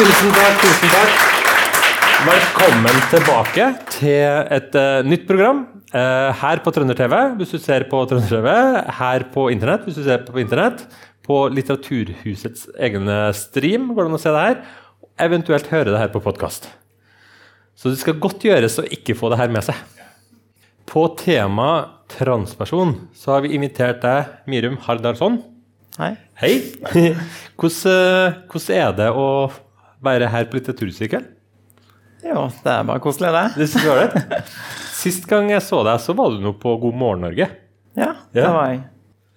Tusen takk, tusen takk. Velkommen tilbake til et uh, nytt program uh, her på Trønder TV, hvis du ser på Trønder TV. Her på Internett, hvis du ser på Internett. På Litteraturhusets egne stream går det an å se det her. Eventuelt høre det her på podkast. Så det skal godt gjøres å ikke få det her med seg. På tema transperson så har vi invitert deg, Mirum Hardarson. Hei. Hei. Hvordan, hvordan er det å være her på Litteratursirkel? Jo, det er bare koselig, det. Det synes jeg det. Sist gang jeg så deg, så var du nå på God morgen Norge. Ja, det Ja. var jeg.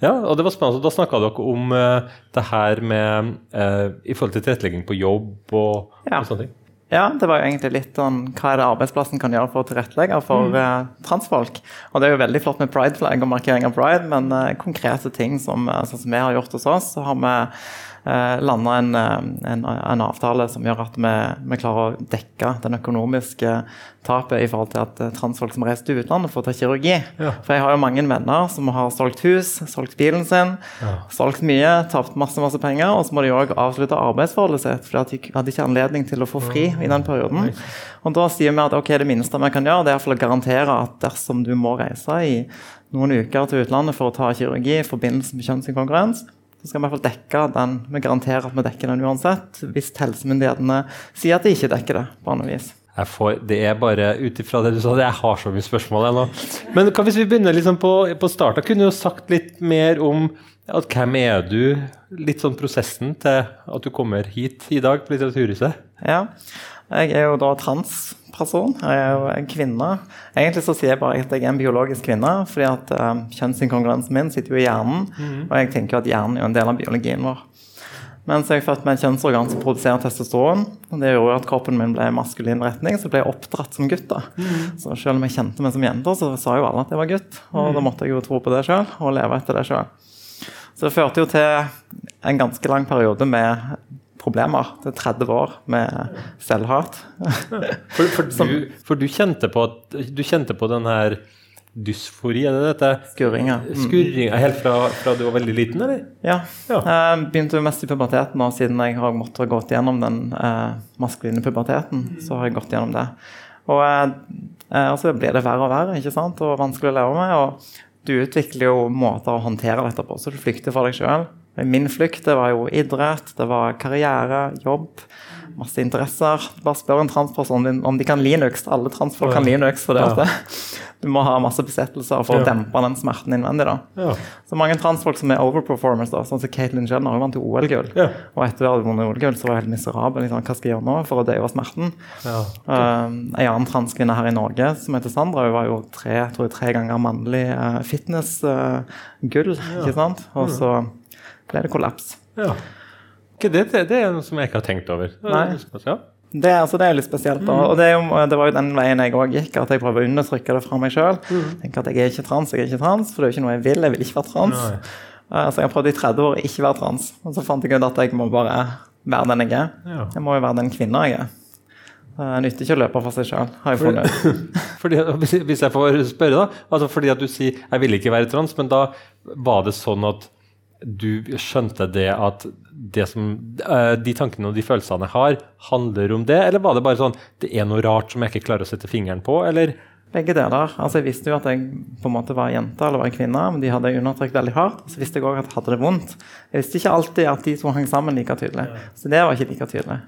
Ja, og det var spennende. Da snakka dere om uh, det her med uh, I forhold til tilrettelegging på jobb og, Ja. og sånne ting. Ja, det var jo egentlig litt sånn Hva er det arbeidsplassen kan gjøre for å tilrettelegge for eh, transfolk? Og det er jo veldig flott med pride-flagg og markering av pride, men uh, konkrete ting som, sånn som vi har gjort hos oss, så har vi uh, landa en, eh, en, en avtale som gjør at vi, vi klarer å dekke den økonomiske tapet i forhold til at eh, transfolk som reiser til utlandet, får ta kirurgi. Ja. For jeg har jo mange venner som har solgt hus, solgt bilen sin, Ja. solgt mye, tapt masse masse penger, og så må de òg avslutte arbeidsforholdet sitt, for de hadde ikke anledning til å få fri i den perioden. Og da sier vi at ok, det minste vi kan gjøre, det er å garantere at dersom du må reise i noen uker til utlandet for å ta kirurgi i forbindelse med kjønnsinkongruens, så skal vi i hvert fall dekke den. Vi garanterer at vi dekker den uansett, hvis helsemyndighetene sier at de ikke dekker det på annet vis. Får, det er bare ut ifra det du sa, jeg har så mye spørsmål jeg nå. Men hva hvis vi begynner liksom på, på starten? Kunne du jo sagt litt mer om at hvem er du? Litt sånn prosessen til at du kommer hit i dag på Litteraturhuset? Ja, jeg er jo da transperson. Jeg er jo en kvinne. Egentlig så sier jeg bare at jeg er en biologisk kvinne, fordi at um, kjønnsinkongruensen min sitter jo i hjernen, og jeg tenker at hjernen er jo en del av biologien vår. Men så er jeg født med et kjønnsorgan som produserer testosteron. og Det gjorde at kroppen min ble i maskulin retning, så ble jeg oppdratt som gutt. da. Så selv om jeg kjente meg som jente, så sa jo alle at jeg var gutt. Og da måtte jeg jo tro på det sjøl, og leve etter det sjøl. Så det førte jo til en ganske lang periode med problemer. Det er 30 år med selvhat. For, for, du, for du, kjente på du kjente på den her dysfori, er det dette? Skurringer. Mm. Skurringa helt fra, fra du var veldig liten, eller? Ja. Ja. Jeg begynte jo mest i puberteten, og siden jeg har måttet gått gjennom den eh, maskuline puberteten, så har jeg gått gjennom det. Og, eh, og så blir det verre og verre, ikke sant? og vanskelig å leve med. Og du utvikler jo måter å håndtere dette på, så du flykter fra deg sjøl. Min flukt det var jo idrett, det var karriere, jobb, masse interesser. Bare spør en transperson om de kan Linux. Alle transfolk kan Linux. fordi Ja. du må ha masse besettelser for Ja. å dempe den smerten innvendig. da. Ja. Så mange transfolk som er overperformers, da, sånn som Caitlyn Jenner, hun vant jo OL-gull. Og etter å ha vunnet OL-gull så var jeg helt miserabel. Liksom, hva skal jeg gjøre nå for å døyve smerten? Ja. Uh, en annen transkvinne her i Norge som heter Sandra, hun var jo tre, jeg tre ganger mannlig uh, fitness-gull. ikke sant? Og så ble det kollaps. ja. Okay, det, det, det er noe som jeg ikke har tenkt over. Nei. Det, altså, det er litt spesielt. da, og det, jo, det var jo den veien jeg òg gikk, at jeg prøver å undertrykke det fra meg sjøl. At jeg er ikke trans, jeg er ikke trans, for det er jo ikke noe jeg vil. Jeg vil ikke være trans. Uh, så jeg har prøvd i 30 år å ikke være trans. Og så fant jeg ut at jeg må bare være den jeg er. Ja. Jeg må jo være den kvinna jeg er. Uh, nytter ikke å løpe for seg sjøl, har jeg funnet ut. Fordi, hvis- jeg får spørre, da. Altså fordi at du sier 'jeg vil ikke være trans', men da var det sånn at du skjønte det at det som, eh, de tankene og de følelsene jeg har, handler om det? Eller var det bare sånn 'det er noe rart som jeg ikke klarer å sette fingeren på', eller? Begge deler. Altså Jeg visste jo at jeg på en måte var jente eller var kvinne, men de hadde jeg undertrykt veldig hardt. Så visste jeg òg at jeg hadde det vondt. Jeg visste ikke alltid at de to hang sammen like tydelig. Så det var ikke like tydelig.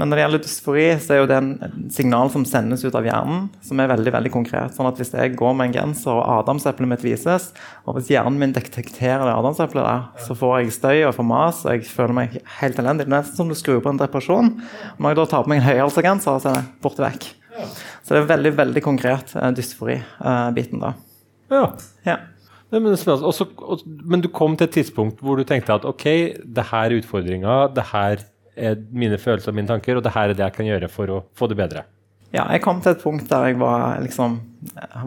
Men når det gjelder dysfori, så er jo det en signal som sendes ut av hjernen, som er veldig veldig konkret. Sånn at hvis jeg går med en genser og adamseplet mitt vises, og hvis hjernen min detekterer det adamseplet der, så får jeg støy og får mas, og jeg føler meg helt elendig. Det er nesten som du skrur på en depresjon. Når jeg da tar på meg en høyhalsa så er det borte vekk. Så det er veldig, veldig konkret uh, dysfori-biten, da. Ja. Ja. Men. Også, men du kom til et tidspunkt hvor du tenkte at ok, det her er utfordringa, det her er mine følelser og mine tanker, og det her er det jeg kan gjøre for å få det bedre. Ja, jeg kom til et punkt der jeg var, liksom,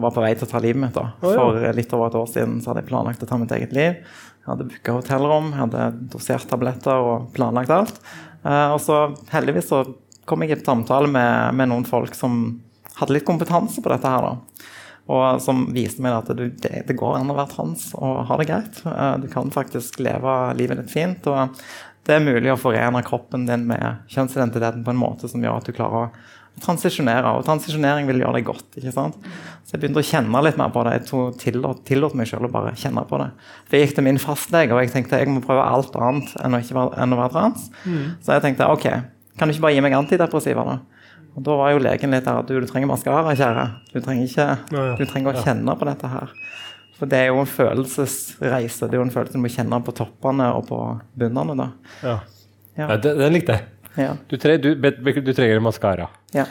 var på vei til å ta livet mitt. da. For litt over et år siden så hadde jeg planlagt å ta mitt eget liv. Jeg hadde booka hotellrom, jeg hadde dosert tabletter og planlagt alt. Eh, og så heldigvis så kom jeg i samtale med, med noen folk som hadde litt kompetanse på dette her. da. Og som viste meg at du, det, det går an å være trans og ha det greit. Eh, Du kan faktisk leve livet ditt fint. og det er mulig å forene kroppen din med kjønnsidentiteten på en måte som gjør at du klarer å transisjonere. Og transisjonering vil gjøre deg godt. ikke sant? Så jeg begynte å kjenne litt mer på det. Jeg tillot, tillot, meg selv å bare kjenne på det. Jeg gikk til min fastlege og jeg tenkte jeg må prøve alt annet enn å, være, enn å være trans. Mm. Så jeg tenkte ok, kan du ikke bare gi meg antidepressiva, da? Og Da var jo legen litt der at du, du trenger maskara, kjære. Du trenger, ikke, du trenger å kjenne på dette her. For det er jo en følelsesreise. Det er jo en følelse du må kjenne på toppene og på bunnene. da. Ja, ja. ja Den likte jeg. Ja. Du, tre, du, du, trenger maskara. Ja.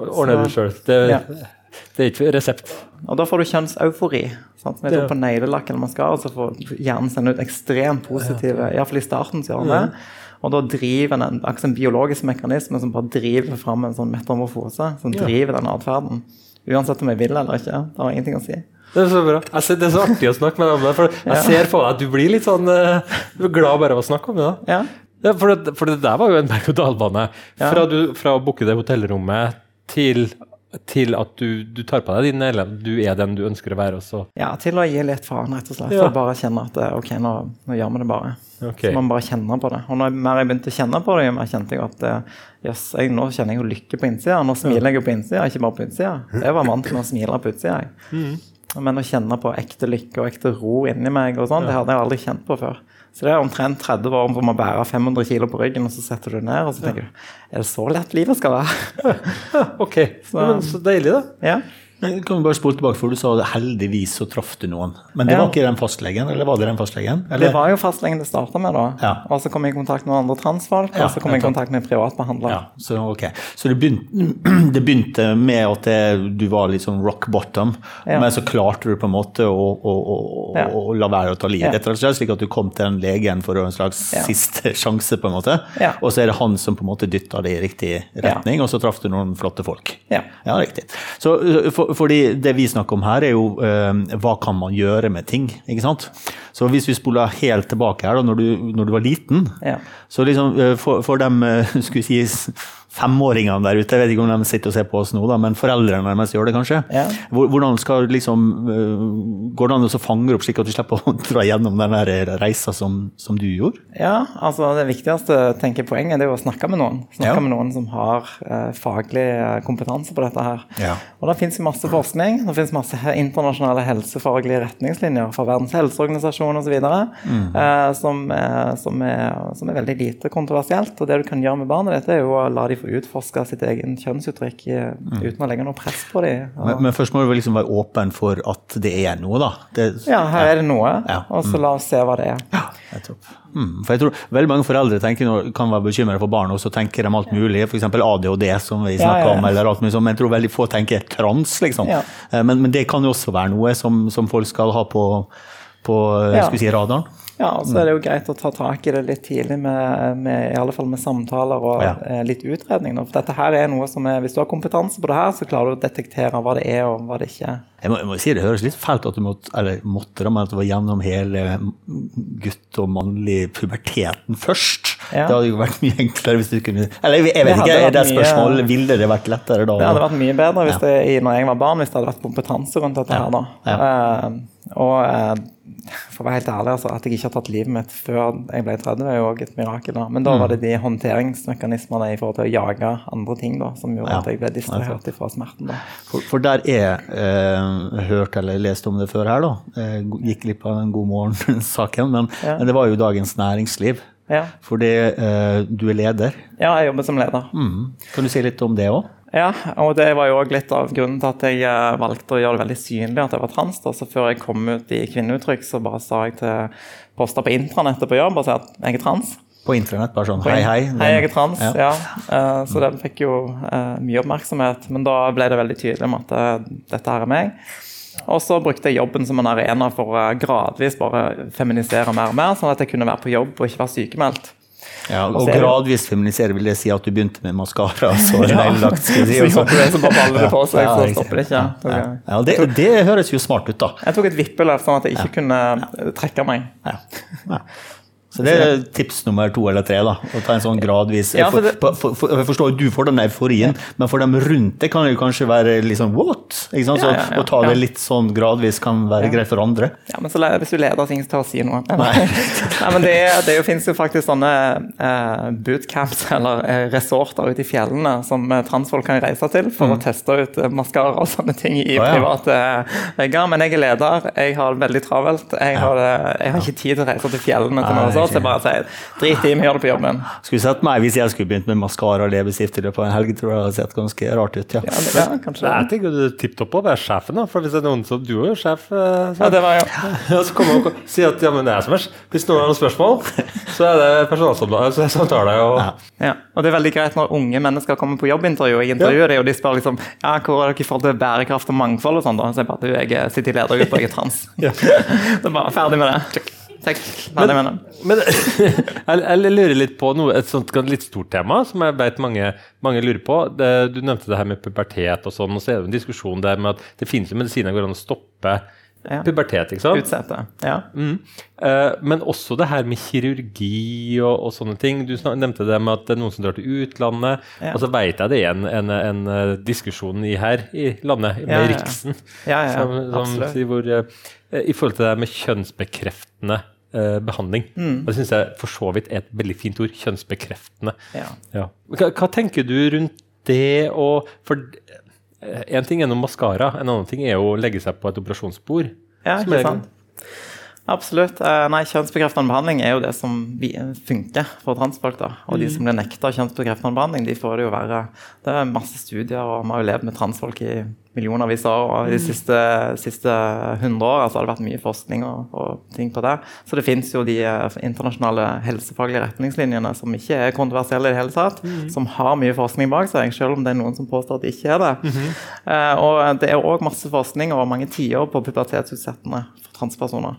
Ordne det sjøl. Det, ja. det, er ikke resept. Og da får du kjønnseufori. Sant? Med ja. På neglelakk eller maskara så får hjernen sende ut ekstremt positive Iallfall i starten så gjør den det. Og da driver den en, en biologisk mekanisme som bare driver fram en sånn metamorfose. Som driver den atferden. Uansett om jeg vil eller ikke. Det har ingenting å si. Det er så bra. Ser, det er så artig å snakke med deg om det. For jeg ja. ser på deg at du blir litt sånn uh, glad bare av å snakke om det. Ja. Ja, for, det, for det der var jo en berg-og-dal-bane. Fra, fra, å booke det hotellrommet til, til at du, du, tar på deg din Ellen. Du er den du ønsker å være også. Ja, til å gi litt faen, rett og slett. Å bare kjenne at ok, nå, nå gjør vi det bare. Okay. Så man bare kjenner på det. Og når mer jeg begynte å kjenne på det, mer kjente jeg at yes, jeg, nå kjenner jeg jo lykke på innsida. Nå smiler jeg jo på innsida, ikke bare på utsida. Jeg var vant til å smile på utsida. Mm. Men å kjenne på ekte lykke og ekte ro inni meg, og sånn, det hadde jeg aldri kjent på før. Så det er omtrent 30 år hvor man bærer 500 kg på ryggen, og så setter du det ned og så tenker du Er det så lett livet skal være? ok, så, men, så deilig, da. Ja. Kan vi bare spole tilbake, for Du sa at heldigvis så traff du noen. Men det ja. var ikke den fastlegen? eller var Det den fastlegen? Eller? Det var jo fastlegen det starta med. da. Ja. Og så kom jeg i kontakt med andre transfolk, ja, og så kom jeg i kontakt med privatbehandler. Ja, så okay. så det, begynte, det begynte med at det, du var litt sånn rock bottom, men så klarte du på en måte å, å, å, å la være å ta livet ditt, slik at du kom til den legen for en slags siste sjanse, på en måte. Og så er det han som på en måte dytta det i riktig retning, og så traff du noen flotte folk. Ja, riktig. Så for, fordi det vi snakker om her, er jo eh, hva kan man gjøre med ting. ikke sant? Så hvis vi spoler helt tilbake her, da, når du, når du var liten, ja. så liksom uh, for, for dem uh, skulle si femåringene der ute, jeg vet ikke om de sitter og ser på oss nå, da, men foreldrene deres gjør det kanskje. Ja. Hvordan skal liksom, øh, Går det an å fange opp slik at du slipper å dra gjennom den reisa som, som, du gjorde? Ja, altså det viktigste tenker poenget er å snakke med noen. Snakke ja. med noen som har eh, faglig eh, kompetanse på dette her. Ja. Og Det finnes masse forskning, det finnes masse internasjonale helsefaglige retningslinjer fra Verdens helseorganisasjon osv. Mm. Eh, som, som, som er veldig lite kontroversielt. Og det du kan gjøre med barnet ditt, er jo å la de få utforske sitt egen kjønnsuttrykk mm. uten å legge noe press på dem. Men, men, først må du liksom være åpen for at det er noe, da? Det, ja, her ja. er det noe, ja. og så mm. la oss se hva det er. Ja, tror. Mm, for jeg tror Veldig mange foreldre tenker, kan være bekymret for barn, og så tenker de alt mulig, f.eks. ADHD, som vi snakker om, eller alt mulig sånt, men jeg tror veldig få tenker trans, liksom. Ja. men, men, det kan jo også være noe som, som folk skal ha på, på si, radaren. Ja, og så er det jo greit å ta tak i det litt tidlig, med, med i alle fall med samtaler og ja. Eh, litt utredning. For dette her er noe som er, Hvis du har kompetanse på det her, så klarer du å detektere hva det er og hva det ikke er. Jeg må, jeg må si Det høres litt fælt at du måtte, eller måtte, men at du var gjennom hele gutt- og mannlig puberteten først. Ja. Det hadde jo vært mye enklere hvis du kunne Eller jeg, jeg vet ikke, er det spørsmålet, ville det vært lettere da? Det hadde vært mye bedre hvis det, når jeg var barn, hvis det hadde vært kompetanse rundt dette her. da. Uh, og uh, for å være helt ærlig, altså, At jeg ikke har tatt livet mitt før jeg ble 30, er jo òg et mirakel. da. Men da var det mm. de håndteringsmekanismene i forhold til å jage andre ting da, som gjorde ja. at jeg ble distrahert fra smerten. da. For, for der er eh, hørt eller lest om det før her, da. Jeg gikk glipp av den God morgen-saken, men, ja. men, det var jo Dagens Næringsliv. Ja. Fordi eh, du er leder? Ja, jeg jobber som leder. Mm. Kan du si litt om det òg? Ja, og det var jo òg litt av grunnen til at jeg eh, valgte å gjøre det veldig synlig at jeg var trans. Da. Så før jeg kom ut i kvinneuttrykk, så bare sa jeg til poster på intranettet på jobb og sa at jeg er trans. På internett, bare sånn hei, hei? Hei, jeg er trans, ja. ja. Uh, så den fikk jo uh, mye oppmerksomhet. Men da ble det veldig tydelig om at dette her er meg. Og så brukte jeg jobben som en arena for å gradvis bare feminisere mer og mer, sånn at jeg kunne være på jobb og ikke være sykemeldt. Ja, og gradvis feminisere vil det si at du begynte med maskara, så neglelagt. Ja, si, så, som bare baller det på seg, så stopper det ikke. Ja, ja. Det, det, høres jo smart ut, da. Jeg tok et vippeløp sånn at jeg ikke kunne trekke meg. Så det er tips nummer to eller tre. da, Å ta en sånn gradvis Ja, for det- for, for, for, Jeg forstår at du får den euforien, men for dem rundt det kan det jo kanskje være litt sånn what? Ikke sant? Så Ja, Å ta det litt sånn gradvis kan være greit for andre. Ja, men så Hvis du leder ting ta å si noe Nei, men Det, det finnes jo faktisk sånne uh, bootcamps eller eh, resorter ute i fjellene som eh, transfolk kan reise til for å teste ut eh, maskara og sånne ting i ja. private vegger. Men jeg er leder, jeg har det veldig travelt. Jeg har, jeg har ikke tid til å reise til fjellene til noe sånt. Så ikke. jeg bare sier drit i, vi gjør det på jobben. Skulle sett meg Hvis jeg skulle begynt med maskara og leppestift i løpet av en helg, tror jeg det hadde sett ganske rart ut. ja. Ja, det, ja, kanskje. Jeg tenker du er tipp topp å være sjefen, da. For hvis det er noen som Du er jo sjef. eh, Ja, det var jeg. Ja, så kommer han og sier at ja, men det er som er Hvis noen har noen spørsmål, så er det personalsamtale. Så tar det og Ja, og det er veldig greit når unge mennesker kommer på jobbintervju. og Jeg intervjuer dem, og de spør liksom ja, hvor er dere i forhold til bærekraft og mangfold og sånn. da? Så jeg bare du, jeg er sitter i ledergruppa, jeg er trans. Så bare ferdig med det. Check. Hva det. Men jeg, jeg lurer litt på noe, et sånt litt stort tema som jeg vet mange, mange lurer på. Det, du nevnte det her med pubertet og sånn, og så er det en diskusjon der med at det finnes jo medisiner går an å stoppe Ja. pubertet. ikke sant? Utsette. Ja. Mm. Eh, men også det her med kirurgi og, og sånne ting. Du nevnte det med at det er noen som drar til utlandet. Ja. Og så vet jeg det er en, en, en eh, diskusjon i her i landet, med Ja. Riksen, som, som sier hvor eh, I forhold til det med kjønnsbekreftende eh, behandling. Mm. Og det syns jeg for så vidt er et veldig fint ord. Kjønnsbekreftende. Ja. Ja. Hva, hva tenker du rundt det og For én ting er noe maskara, en annen ting er jo å legge seg på et operasjonsbord. Ja, ikke sant? Absolutt. Eh, Nei, Kjønnsbekreftende behandling er jo det som funker for transfolk. da. Og de som blir nekta kjønnsbekreftende behandling, de får det jo verre. Det er masse studier, og vi har jo levd med transfolk i millionervis av år. Og de siste, siste 100 år altså har det vært mye forskning og, og ting på det. Så det fins jo de eh, internasjonale helsefaglige retningslinjene som ikke er kontroversielle i det hele tatt. Som har mye forskning bak seg, selv om det er noen som påstår at det ikke er det. Eh, og det er òg masse forskning over mange tiår på pubertetsutsettende for transpersoner.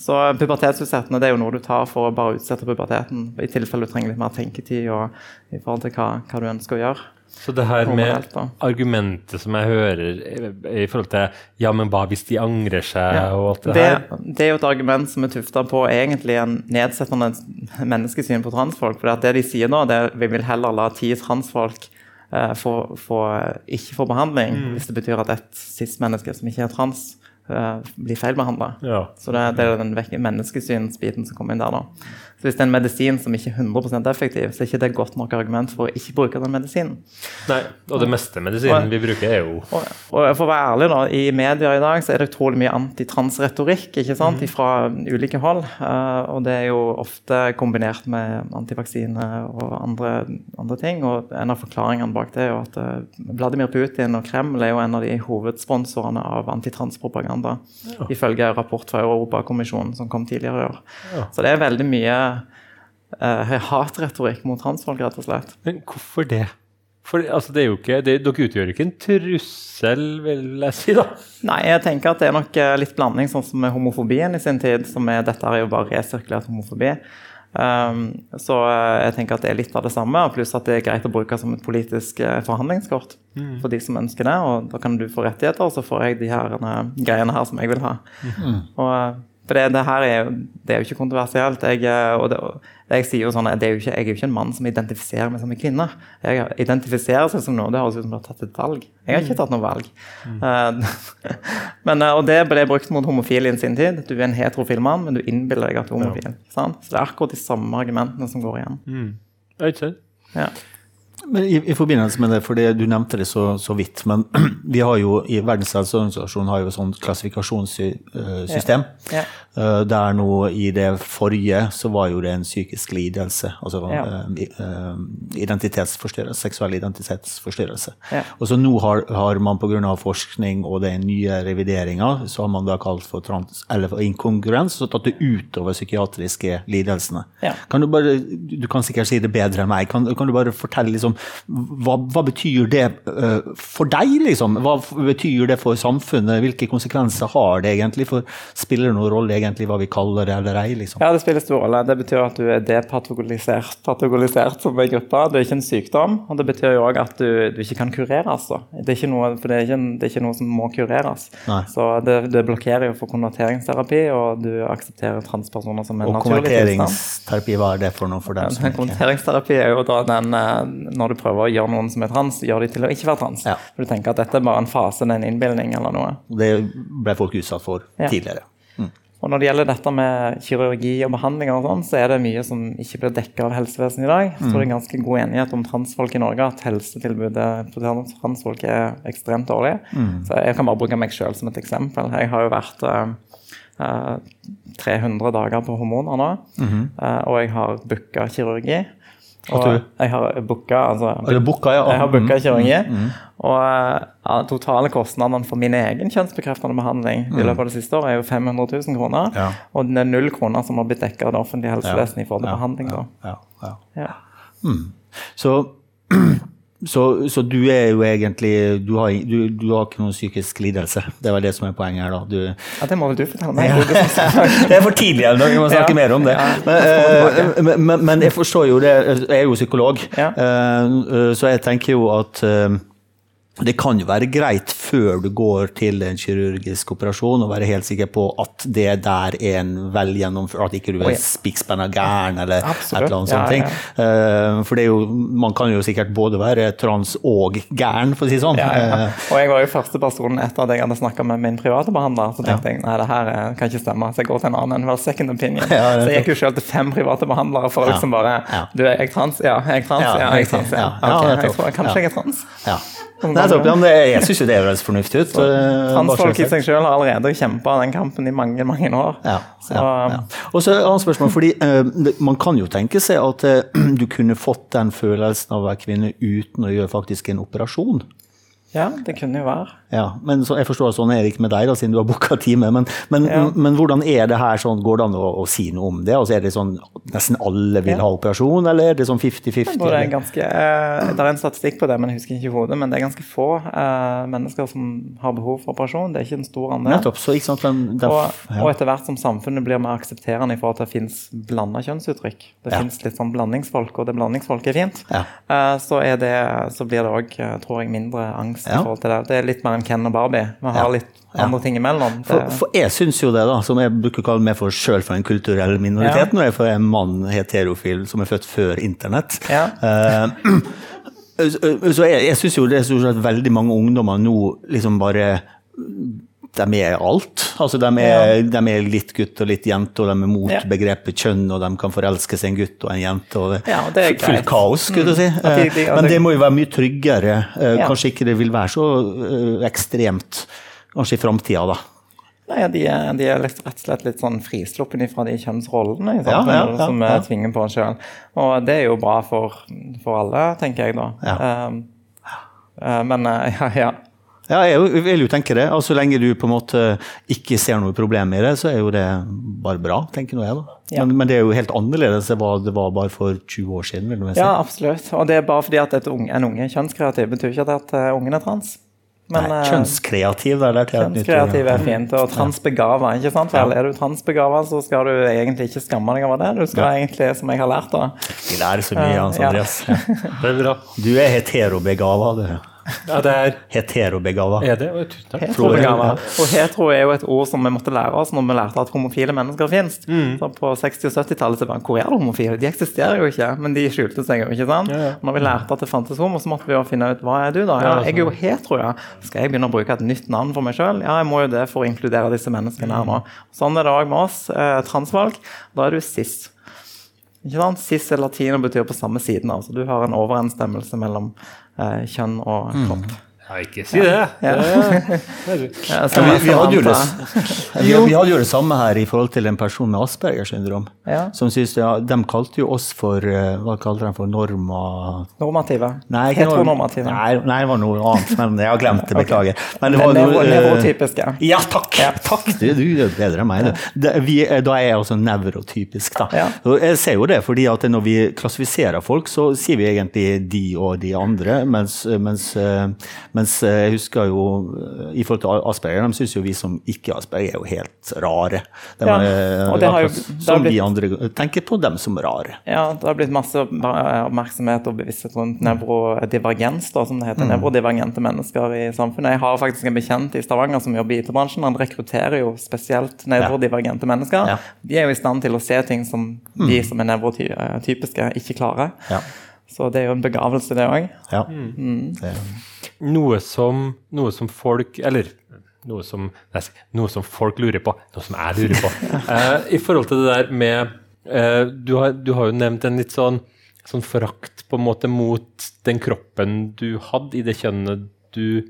Så pubertetsutsettende det er jo noe du tar for å bare utsette puberteten, i tilfelle du trenger litt mer tenketid og i forhold til hva, hva du ønsker å gjøre. Så det her med argumentet som jeg hører i, forhold til Ja, men hva hvis de angrer seg, Ja. og alt det, Det, her? det er jo et argument som er tufta på egentlig en nedsettende menneskesyn på transfolk. For det de sier nå, det er vi vil heller la ti transfolk eh, få, få, ikke få behandling, Mm. hvis det betyr at et cis-menneske som ikke er trans, eh, blir feilbehandla. Ja. Så det, det er den menneskesynsbiten som kommer inn der. da. Så Hvis det er en medisin som ikke er 100% effektiv, så er ikke det godt nok argument for å ikke bruke den medisinen. Nei, og det meste medisinen vi bruker, er jo Og, og for å være ærlig, da, i media i dag så er det utrolig mye antitransretorikk ikke sant, fra ulike hold. Uh, og det er jo ofte kombinert med antivaksine og andre, andre ting. Og en av forklaringene bak det er jo at uh, Vladimir Putin og Kreml er jo en av de hovedsponsorene av antitranspropaganda, ifølge rapport fra Europakommisjonen som kom tidligere i år. Ja. Så det er veldig mye eh, hatretorikk mot transfolk, rett og slett. Men hvorfor det? For altså, det er jo ikke, det, Dere utgjør ikke en trussel, vil jeg si, da? Nei, jeg tenker at det er nok eh, litt blanding, sånn som med homofobien i sin tid. som er, Dette er jo bare resirkulert homofobi. Um, så eh, jeg tenker at det er litt av det samme, pluss at det er greit å bruke som et politisk forhandlingskort forhandlingskort for de som ønsker det. Og da kan du få rettigheter, og så får jeg de her eh, greiene her som jeg vil ha. Og, eh, for det, det her er jo, det er jo ikke kontroversielt. Jeg, eh, og det, jeg sier jo sånn, det er jo ikke, jeg er jo ikke en mann som identifiserer meg som en kvinne. Jeg identifiserer seg som noe, det høres ut som du har tatt et valg. Jeg har ikke tatt noe valg. Mm. men, eh, og det ble brukt mot homofile i sin tid. Du er en heterofil mann, men du innbiller deg at du er homofil. Ja. Så det er akkurat de samme argumentene som går igjen. Mm. Ja. Men i, I forbindelse med det, for det, du nevnte det så, så vidt, men vi har jo i Verdens helseorganisasjon har jo et sånt klassifikasjonssystem. Ja. Ja. Der nå i det forrige så var jo det en psykisk lidelse. Altså Ja. eh, eh, identitetsforstyrrelse, seksuell identitetsforstyrrelse. Og så nå har, har man pga. forskning og den nye revideringa, så har man da kalt for, trans, eller for inkongruens, så tatt det utover psykiatriske lidelsene. Kan du bare, du kan sikkert si det bedre enn meg, kan, kan du bare fortelle liksom, hva, hva, betyr det uh, for deg, liksom? Hva betyr det for samfunnet? Hvilke konsekvenser har det egentlig? For Spiller det noen rolle egentlig hva vi kaller det eller ei? Liksom? Ja, det spiller stor rolle. Det betyr at du er depatogolisert patologisert som en gruppe. Det er ikke en sykdom. Og det betyr jo òg at du, du, ikke kan kureres. Da. Det er ikke noe, for det er ikke, det er ikke noe som må kureres. Nei. Så det, det, blokkerer jo for konverteringsterapi, og du aksepterer transpersoner som en naturlig tilstand. Og konverteringsterapi, hva er det for noe for deg? Konverteringsterapi er jo da den eh, når du prøver å gjøre noen som er trans, gjør de til å ikke være trans. Ja. For du tenker at dette er bare en fase, det er en innbilning eller noe. Det ble folk utsatt for ja. tidligere. Mm. Og Når det gjelder dette med kirurgi og behandling, og sånn, så er det mye som ikke blir dekket av helsevesenet i dag. Så mm. det er ganske god enighet om transfolk i Norge, at helsetilbudet for transfolk er ekstremt dårlig. Mm. Så Jeg kan bare bruke meg sjøl som et eksempel. Jeg har jo vært uh, uh, 300 dager på hormoner nå, -hmm. uh, og jeg har booka kirurgi. Og jeg har booka altså, ja. Jeg har booka mm, kirurgi. Mm, mm. Og ja, totale kostnadene for min egen kjønnsbekreftende behandling i løpet av det siste året er jo 500 000 kroner. Ja. Og det er null kroner som har blitt dekket av det offentlige helsevesenet i forhold til behandling. Ja. Mm. Så så, så, du er jo egentlig du har, du, du har, ikke noen psykisk lidelse. Det var det som er poenget her. da. Du, ja, Det må vel du fortelle meg. Ja. det er for tidlig ennå, vi må snakke ja. mer om det. Men, uh, men, men, jeg forstår jo det, jeg er jo psykolog, uh, så jeg tenker jo at uh, det kan jo være greit før du går til en kirurgisk operasjon å være helt sikker på at det der er en vel gjennomført At ikke du er spikkspenna gæren eller Absolutt. et eller annet sånt. Ja, ja. Uh, for det jo, man kan jo sikkert både være trans og gæren, for å si det sånn. Ja, uh, og jeg var jo første person etter at jeg hadde snakka med min private behandler, så tenkte jeg nei, det her kan ikke stemme, så jeg går til en annen. Well, second opinion. så jeg gikk jo selv til fem private behandlere for liksom bare Du, er jeg trans? Ja, jeg er trans. Ja, jeg er trans. Ja. Okay, jeg tror, kanskje jeg er trans. Ja. Ja, det, jeg syns jo det høres fornuftig ut. Transfolk i seg selv har allerede kjempa den kampen i mange mange år. Ja, så, ja, ja. Og så et annet spørsmål, fordi uh, Man kan jo tenke seg at uh, du kunne fått den følelsen av å være kvinne uten å gjøre faktisk en operasjon. Ja, det kunne jo være. Ja, men så, Jeg forstår sånn Erik med deg, da, siden du har booka time. Men, men, ja. men, hvordan er det her? Sånn, går det an å, å, si noe om det? Altså, er det sånn nesten alle vil ha operasjon, eller er det sånn 50-50? Det, eh, det er en statistikk på det, men jeg husker ikke hodet. Men det er ganske få uh, mennesker som har behov for operasjon. Det er ikke en stor andel. Nettopp, så ikke sant, men, og, og, etter hvert som samfunnet blir mer aksepterende i forhold til at det finnes blanda kjønnsuttrykk, det ja. finnes litt sånn blandingsfolk, og det blandingsfolket er fint, uh, så, er det, så, blir det òg, tror jeg, mindre angst i forhold til det. Det er litt mer en Ken og Barbie. Vi har litt andre ting imellom. For, for, jeg syns jo det, da, som jeg bruker å kalle meg for sjøl for en kulturell minoritet, når jeg er en mann heterofil som er født før internett. Uh, så jeg, jeg syns jo det er veldig mange ungdommer nå liksom bare de er alt. Altså, de, er, ja. de er litt gutt og litt jente, og de er mot ja. begrepet kjønn, og de kan forelske seg en gutt og en jente. og ja, det er Fullt kaos, skulle du si. Mm. De, de, de, Men det må jo være mye tryggere. Eh, kanskje ikke det vil være så eh, ekstremt kanskje i framtida, da. Nei, de er, de er, rett og slett litt sånn frisluppen fra de kjønnsrollene ja, ja, ja, som vi tvinger på oss sjøl. Og det er jo bra for, for alle, tenker jeg da. Um, men ja, ja. Ja, jeg vil jo tenke det. Og så lenge du på en måte ikke ser noe problem i det, så er jo det bare bra, tenker nå jeg. da. Ja. Men, men, det er jo helt annerledes enn det var bare for 20 år siden. vil du si. Ja, absolutt. Og det er bare fordi at unge, en unge er kjønnskreativ, betyr ikke at uh, ungen er trans. Men, Nei, eh, kjønnskreativ, det er Kjønnskreativ er fint. Og transbegava, ikke sant? Vel, er du transbegava, så skal du egentlig ikke skamme deg over det. Du skal ja. egentlig, som jeg har lært, da Vi lærer så mye, Hans Andreas. Ja. det er bra. Du er heterobegava, du. Ja, det er Heterobegava. Er det? Tusen takk. Heterobegava. Og hetero er jo et ord som vi måtte lære oss når vi lærte at homofile mennesker finnes. Mm. Så på 60- og 70-tallet så bare Hvor er det homofile? De eksisterer jo ikke, men de skjulte seg jo, ikke sant? Ja, ja. Når vi lærte at det fantes homo, så måtte vi jo finne ut hva er du, da? Ja, jeg er jo hetero, ja. Skal jeg begynne å bruke et nytt navn for meg sjøl? Ja, jeg må jo det for å inkludere disse menneskene her nå. Sånn er det òg med oss eh, transvalg. Da er du cis. Ikke sant? Cis er latino betyr på samme siden. altså Du har en overensstemmelse mellom eh, kjønn og mm. kropp. Mm. Ja, ikke si det. Ja. det. Ja, Ja, vi, vi, hadde jo det, vi, vi hadde jo det samme her i forhold til en person med Aspergers syndrom. Ja. Som synes, ja, de kalte jo oss for eh, Hva kalte de for norma... Normative. Nei, Heteronormative. Nei, nei, det var noe annet. Men jeg har glemt det. Beklager. Men det var nevo- noe, eh, Nevrotypiske. Ja, takk! takk. Du, du er bedre enn meg. Du. Eh, da er jeg også nevrotypisk. Da. Ja. Jeg ser jo det, fordi at når vi klassifiserer folk, så sier vi egentlig de og de andre. Mens, mens, mens eh, jeg husker jo eh, I forhold til Asperger, de syns jo vi som ikke er Asperger, jo helt rare. De, Ja, er, og det har jo- akkurat det har som blitt- vi andre tenker på dem som rare. Ja, det har blitt masse oppmerksomhet og bevissthet rundt nevrodivergens, da, som det heter. Mm. Nevrodivergente mennesker i samfunnet. Jeg har faktisk en bekjent i Stavanger som jobber i IT-bransjen. Han rekrutterer jo spesielt nevrodivergente mennesker. Ja. Mm. De er jo i stand til å se ting som de som er nevrotypiske, ikke klarer. Ja. Så det er jo en begavelse, det òg. Ja. Mm. Det, Noe som, noe som folk Eller noe som, nei, noe som folk lurer på. Noe som jeg lurer på. Eh, I forhold til det der med eh, du, har, du har jo nevnt en litt sånn, sånn forakt på en måte mot den kroppen du hadde i det kjønnet du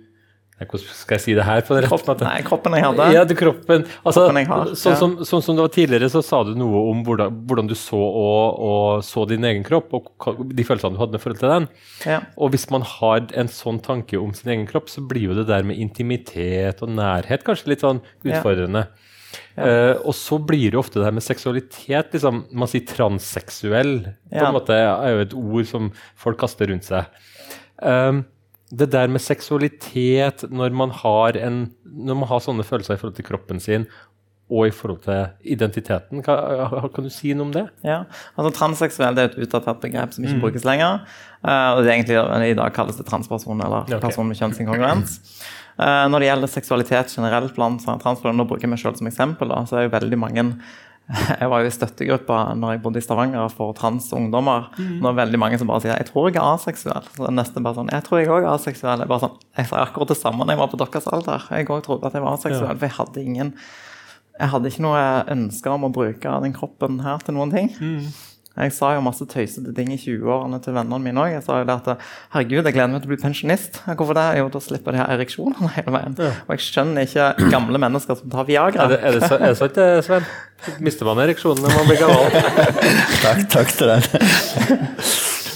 Hvordan skal jeg si det her på en rett måte? nei, kroppen jeg hadde. Ja, det kroppen. Altså, Kroppen jeg har, sånn, ja. som, sånn som det var tidligere, så sa du noe om hvordan, hvordan du så, og, og så din egen kropp, og de følelsene du hadde med forhold til den. Ja. Og hvis man har en sånn tanke om sin egen kropp, så blir jo det der med intimitet og nærhet kanskje litt sånn Ja. utfordrende. Uh, og så blir det ofte det her med seksualitet. liksom, Man sier transseksuell. på Ja. en måte er jo et ord som folk kaster rundt seg. Um, det der med seksualitet når man har en når man har sånne følelser i forhold til kroppen sin og i forhold til identiteten, hva, kan du si noe om det? Ja, altså Transseksuell det er et utdatert begrep som Mm. ikke brukes lenger. Uh, og det er egentlig, I dag kalles det transperson eller Ja, ok. person med kjønnsinkongruens. Uh, når det gjelder seksualitet generelt blant transpersoner, bruker meg selv som eksempel, da, så er jo veldig mange jeg var jo i støttegruppa når jeg bodde i Stavanger for transungdommer. Mm. Nå er det veldig mange som bare sier 'jeg tror jeg er aseksuell'. Så nesten bare sånn 'jeg tror jeg òg er aseksuell'. Jeg, bare sånn, jeg sa akkurat det samme da jeg var på deres alder. Jeg òg trodde at jeg var aseksuell, for jeg hadde ingen jeg hadde ikke noe ønske om å bruke den kroppen her til noen ting. Jeg sa jo masse tøysete ting i 20-årene til vennene mine òg. Jeg sa jo det at herregud, jeg gleder meg til å bli pensjonist. Hvorfor det? Jo, da slipper de her ereksjonene hele veien. Og jeg skjønner ikke gamle mennesker som tar Viagra. Er det, er det, så, er det sant, det, Sven? Mister man ereksjonen når man blir gammel? takk, takk til den.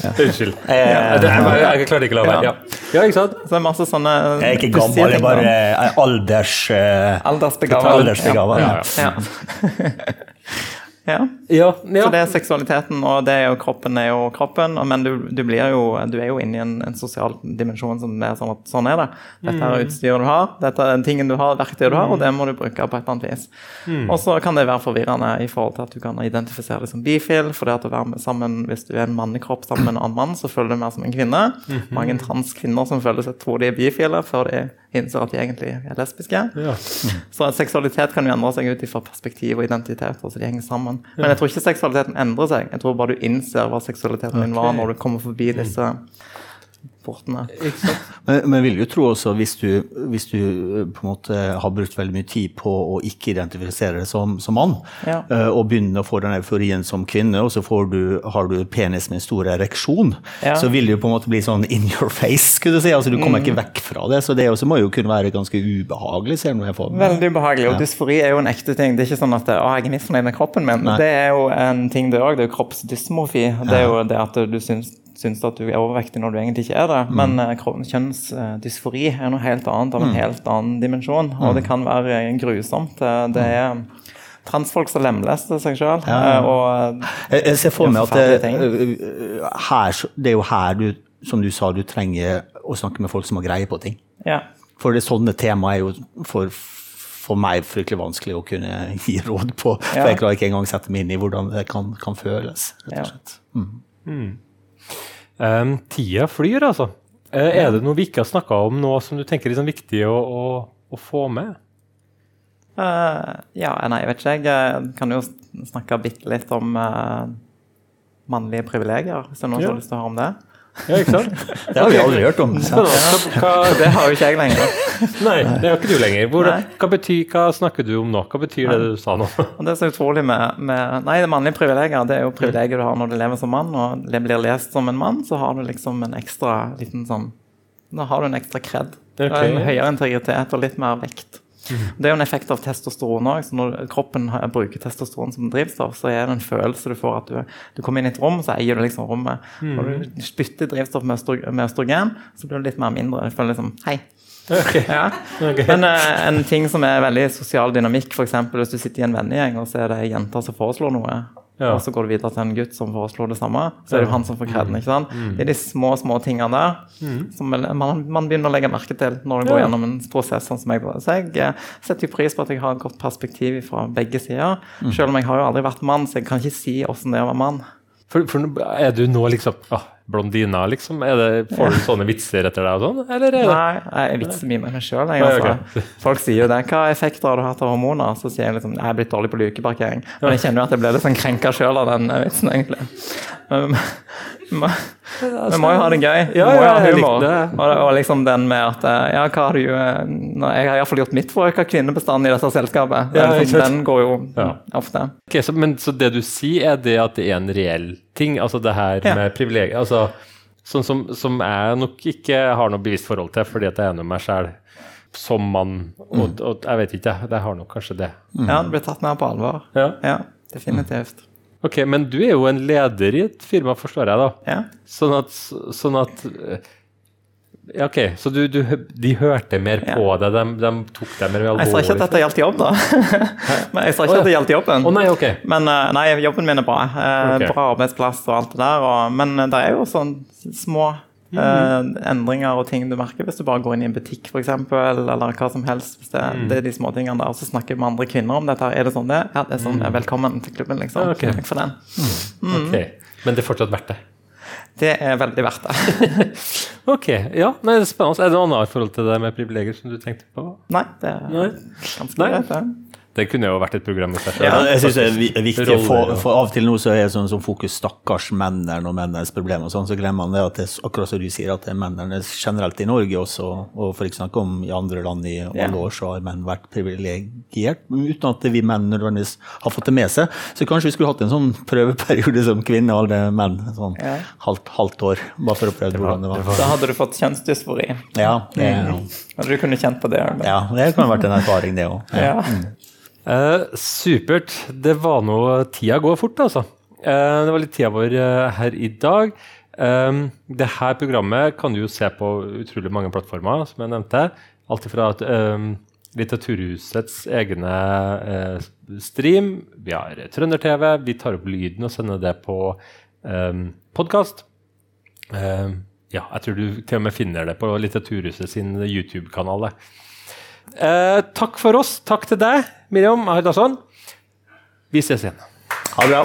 Unnskyld. Jeg, jeg, jeg klarer ikke å la være. Ja. ja, ikke sant? Så det er masse sånne Jeg er ikke gammel, jeg er bare eh, alders... eh, Aldersbegavet. aldersbegavet. Ja, Ja. ja. Ja, Så det er seksualiteten, og det er jo kroppen er jo kroppen. Men du, du, blir jo, du er jo inne i en, en sosial dimensjon som er sånn at sånn er det. Dette er utstyret du har, dette er den tingen du har, verktøyet du har, og det må du bruke på et eller annet vis. Og så kan det være forvirrende i forhold til at du kan identifisere deg som bifil, for det at å være med sammen, hvis du er en mannekropp sammen med en annen mann, så føler du mer som en kvinne. Mange transkvinner som føler seg tror de er bifile, før de innser at de egentlig er lesbiske. Ja. Så seksualitet kan jo endre seg ut fra perspektiv og identitet. altså de henger sammen. Men jeg tror ikke seksualiteten endrer seg. Jeg tror bare du innser hva seksualiteten din var når du kommer forbi disse portene. Men, men vil jo tro også, hvis du, hvis du eh, på en måte har brukt veldig mye tid på å ikke identifisere deg som, som mann, Ja. eh, og begynner å få den euforien som kvinne, og så får du, har du penis med en stor ereksjon, Ja. så vil det jo på en måte bli sånn in your face, skulle du si. Altså, du kommer Mm. ikke vekk fra det. Så det også må jo kunne være ganske ubehagelig, ser du jeg får. Veldig ubehagelig. Og dysfori er jo en ekte ting. Det er ikke sånn at å, jeg er misfornøyd med kroppen min. Nei. Det er jo en ting, det òg. Det er jo kroppsdysmofi. Det er jo det at du syns syns at du er overvektig når du egentlig ikke er det. Mm. Men eh, kropp- kjønnsdysfori er noe helt annet, av en Mm. helt annen dimensjon. Og det kan være eh, grusomt. Det, det er transfolk som lemlester seg sjøl. Ja. Og Jeg, jeg ser for meg at det, her, det er jo her du, som du sa, du trenger å snakke med folk som har greie på ting. ja. For det sånne tema er jo for, for meg fryktelig vanskelig å kunne gi råd på. For jeg klarer ikke engang sette meg inn i hvordan det kan, kan føles. rett Ja. og slett. Um, tida flyr, altså. Eh, er det noe vi ikke har snakka om nå som du tenker er liksom viktig å, å, å få med? Uh, ja, nei, jeg vet ikke. Jeg kan jo snakke bitte litt om uh, mannlige privilegier, hvis det er noen som har lyst til å høre om det. Ja, ikke sant? Det har vi aldri hørt om. Hva, hva, Det har jo ikke jeg lenger. nei, det har ikke du lenger. Hvor, hva, betyr, hva snakker du om nå? Hva betyr det du sa nå? Det er så utrolig med, med Nei, det mannlige privilegier det er jo privilegier du har når du lever som mann, og det blir lest som en mann, så har du liksom en ekstra liten sånn Da har du en ekstra kred. Okay. En høyere integritet og litt mer vekt. Det er jo en effekt av testosteron òg. Når kroppen bruker testosteron som drivstoff, så er det en følelse du får at du, du kommer inn i et rom, så eier du liksom rommet. Når du spytter drivstoff med, østro- med østrogen, så blir du litt mer mindre. Du føler liksom Hei. Ja. Okay. Men uh, en ting som er veldig sosial dynamikk, f.eks. hvis du sitter i en vennegjeng og så er det jenter jente som foreslår noe, Ja. og så går du videre til en gutt som foreslår det samme, så er det jo han som får kreden. ikke sant? Mm. Det er de små små tingene der som man, man begynner å legge merke til når du går gjennom en prosess. sånn som jeg bare Så jeg eh, setter jo pris på at jeg har et godt perspektiv fra begge sider. Mm. Selv om jeg har jo aldri vært mann, så jeg kan ikke si åssen det er å være mann. For, for er du nå liksom ah, blondina, liksom? Er det, får du sånne vitser etter deg og sånn? Eller er det Nei, jeg vitser mye med meg sjøl. Altså. Okay. Folk sier jo det. Hva effekter har du hatt av hormoner? Så sier jeg liksom jeg er blitt dårlig på lukeparkering. Men jeg kjenner jo at jeg ble litt sånn krenka sjøl av den vitsen, egentlig. Men, men, vi må jo ha det gøy. Ja, må jo ja, ha humor. Og, og liksom den med at eh, Ja, hva har du eh, Jeg har iallfall gjort mitt for å øke kvinnebestanden i dette selskapet. Det Ja, liksom, den går jo Ja. ofte. Ok, så, men, så det du sier, er det at det er en reell ting? Altså det her Ja. med privilegier? Altså, sånn som, som jeg nok ikke har noe bevisst forhold til, fordi at jeg er nå meg sjæl som mann. Og, og jeg vet ikke, jeg. Jeg har nok kanskje det. Ja, det blir tatt mer på alvor. Ja. Ja, definitivt. Ok, men du er jo en leder i et firma, forstår jeg, da. Ja. Sånn at, sånn at eh, ja, OK, så du, du, de hørte mer på Ja. deg? De, de tok deg mer Jeg sa ikke at dette gjaldt jobb, da. Men jeg sa ikke at det gjaldt jobben. Å nei, ok. Men eh, nei, jobben min er bra. Okay. Bra arbeidsplass og alt det der. Og, men eh, det er jo sånn små Mm. uh, endringer og ting du merker hvis du bare går inn i en butikk f.eks. Eller hva som helst. Hvis det, Mm. det er de små tingene der. Og så snakker vi med andre kvinner om dette. Er det sånn det? Ja, det er sånn. er Velkommen til klubben, liksom. Okay. Ok. Takk for den. Okay. Men det er fortsatt verdt det? Det er veldig verdt det. Ok, ja, nei, det er spennende. Er det noe annet i forhold til det med privilegier som du tenkte på? Nei, det er Nei. ganske greit, det. Det kunne jo vært et program i seg selv. Ja, jeg synes det er viktig, Roller for, for Av og til nå så er det sånn som fokus stakkars mennene og mennenes problemer, og sånn, så glemmer man det at det er akkurat som du sier, at det er mennene generelt i Norge også, og for ikke snakke om i andre land i alle år, så har menn vært privilegert, uten at vi menn nødvendigvis har fått det med seg. Så kanskje vi skulle hatt en sånn prøveperiode som kvinne og alle menn, sånn Ja. halvt, halvt år, bare for å prøve hvordan det var. Da hadde du fått kjønnsdysfori. Ja, det, Hadde du kunne kjent på det. eller? ja, det kan ha vært en erfaring, det òg. Ja. Eh, supert. Det var nå Tida går fort, altså. Eh, det var litt tida vår eh, her i dag. Um, det her programmet kan du jo se på utrolig mange plattformer, som jeg nevnte. Alt fra at um, Litteraturhusets egne uh, stream, vi har Trønder-TV, vi tar opp lyden og sender det på um, podkast. Um, ja, jeg tror du til og med finner det på Litteraturhuset sin YouTube-kanal. Eh, takk for oss. Takk til deg, Miriam Haidarsson. Vi ses igjen. Ha det bra.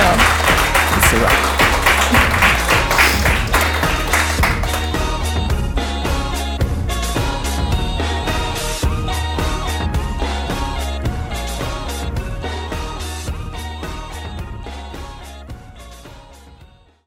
Ja. Det bra.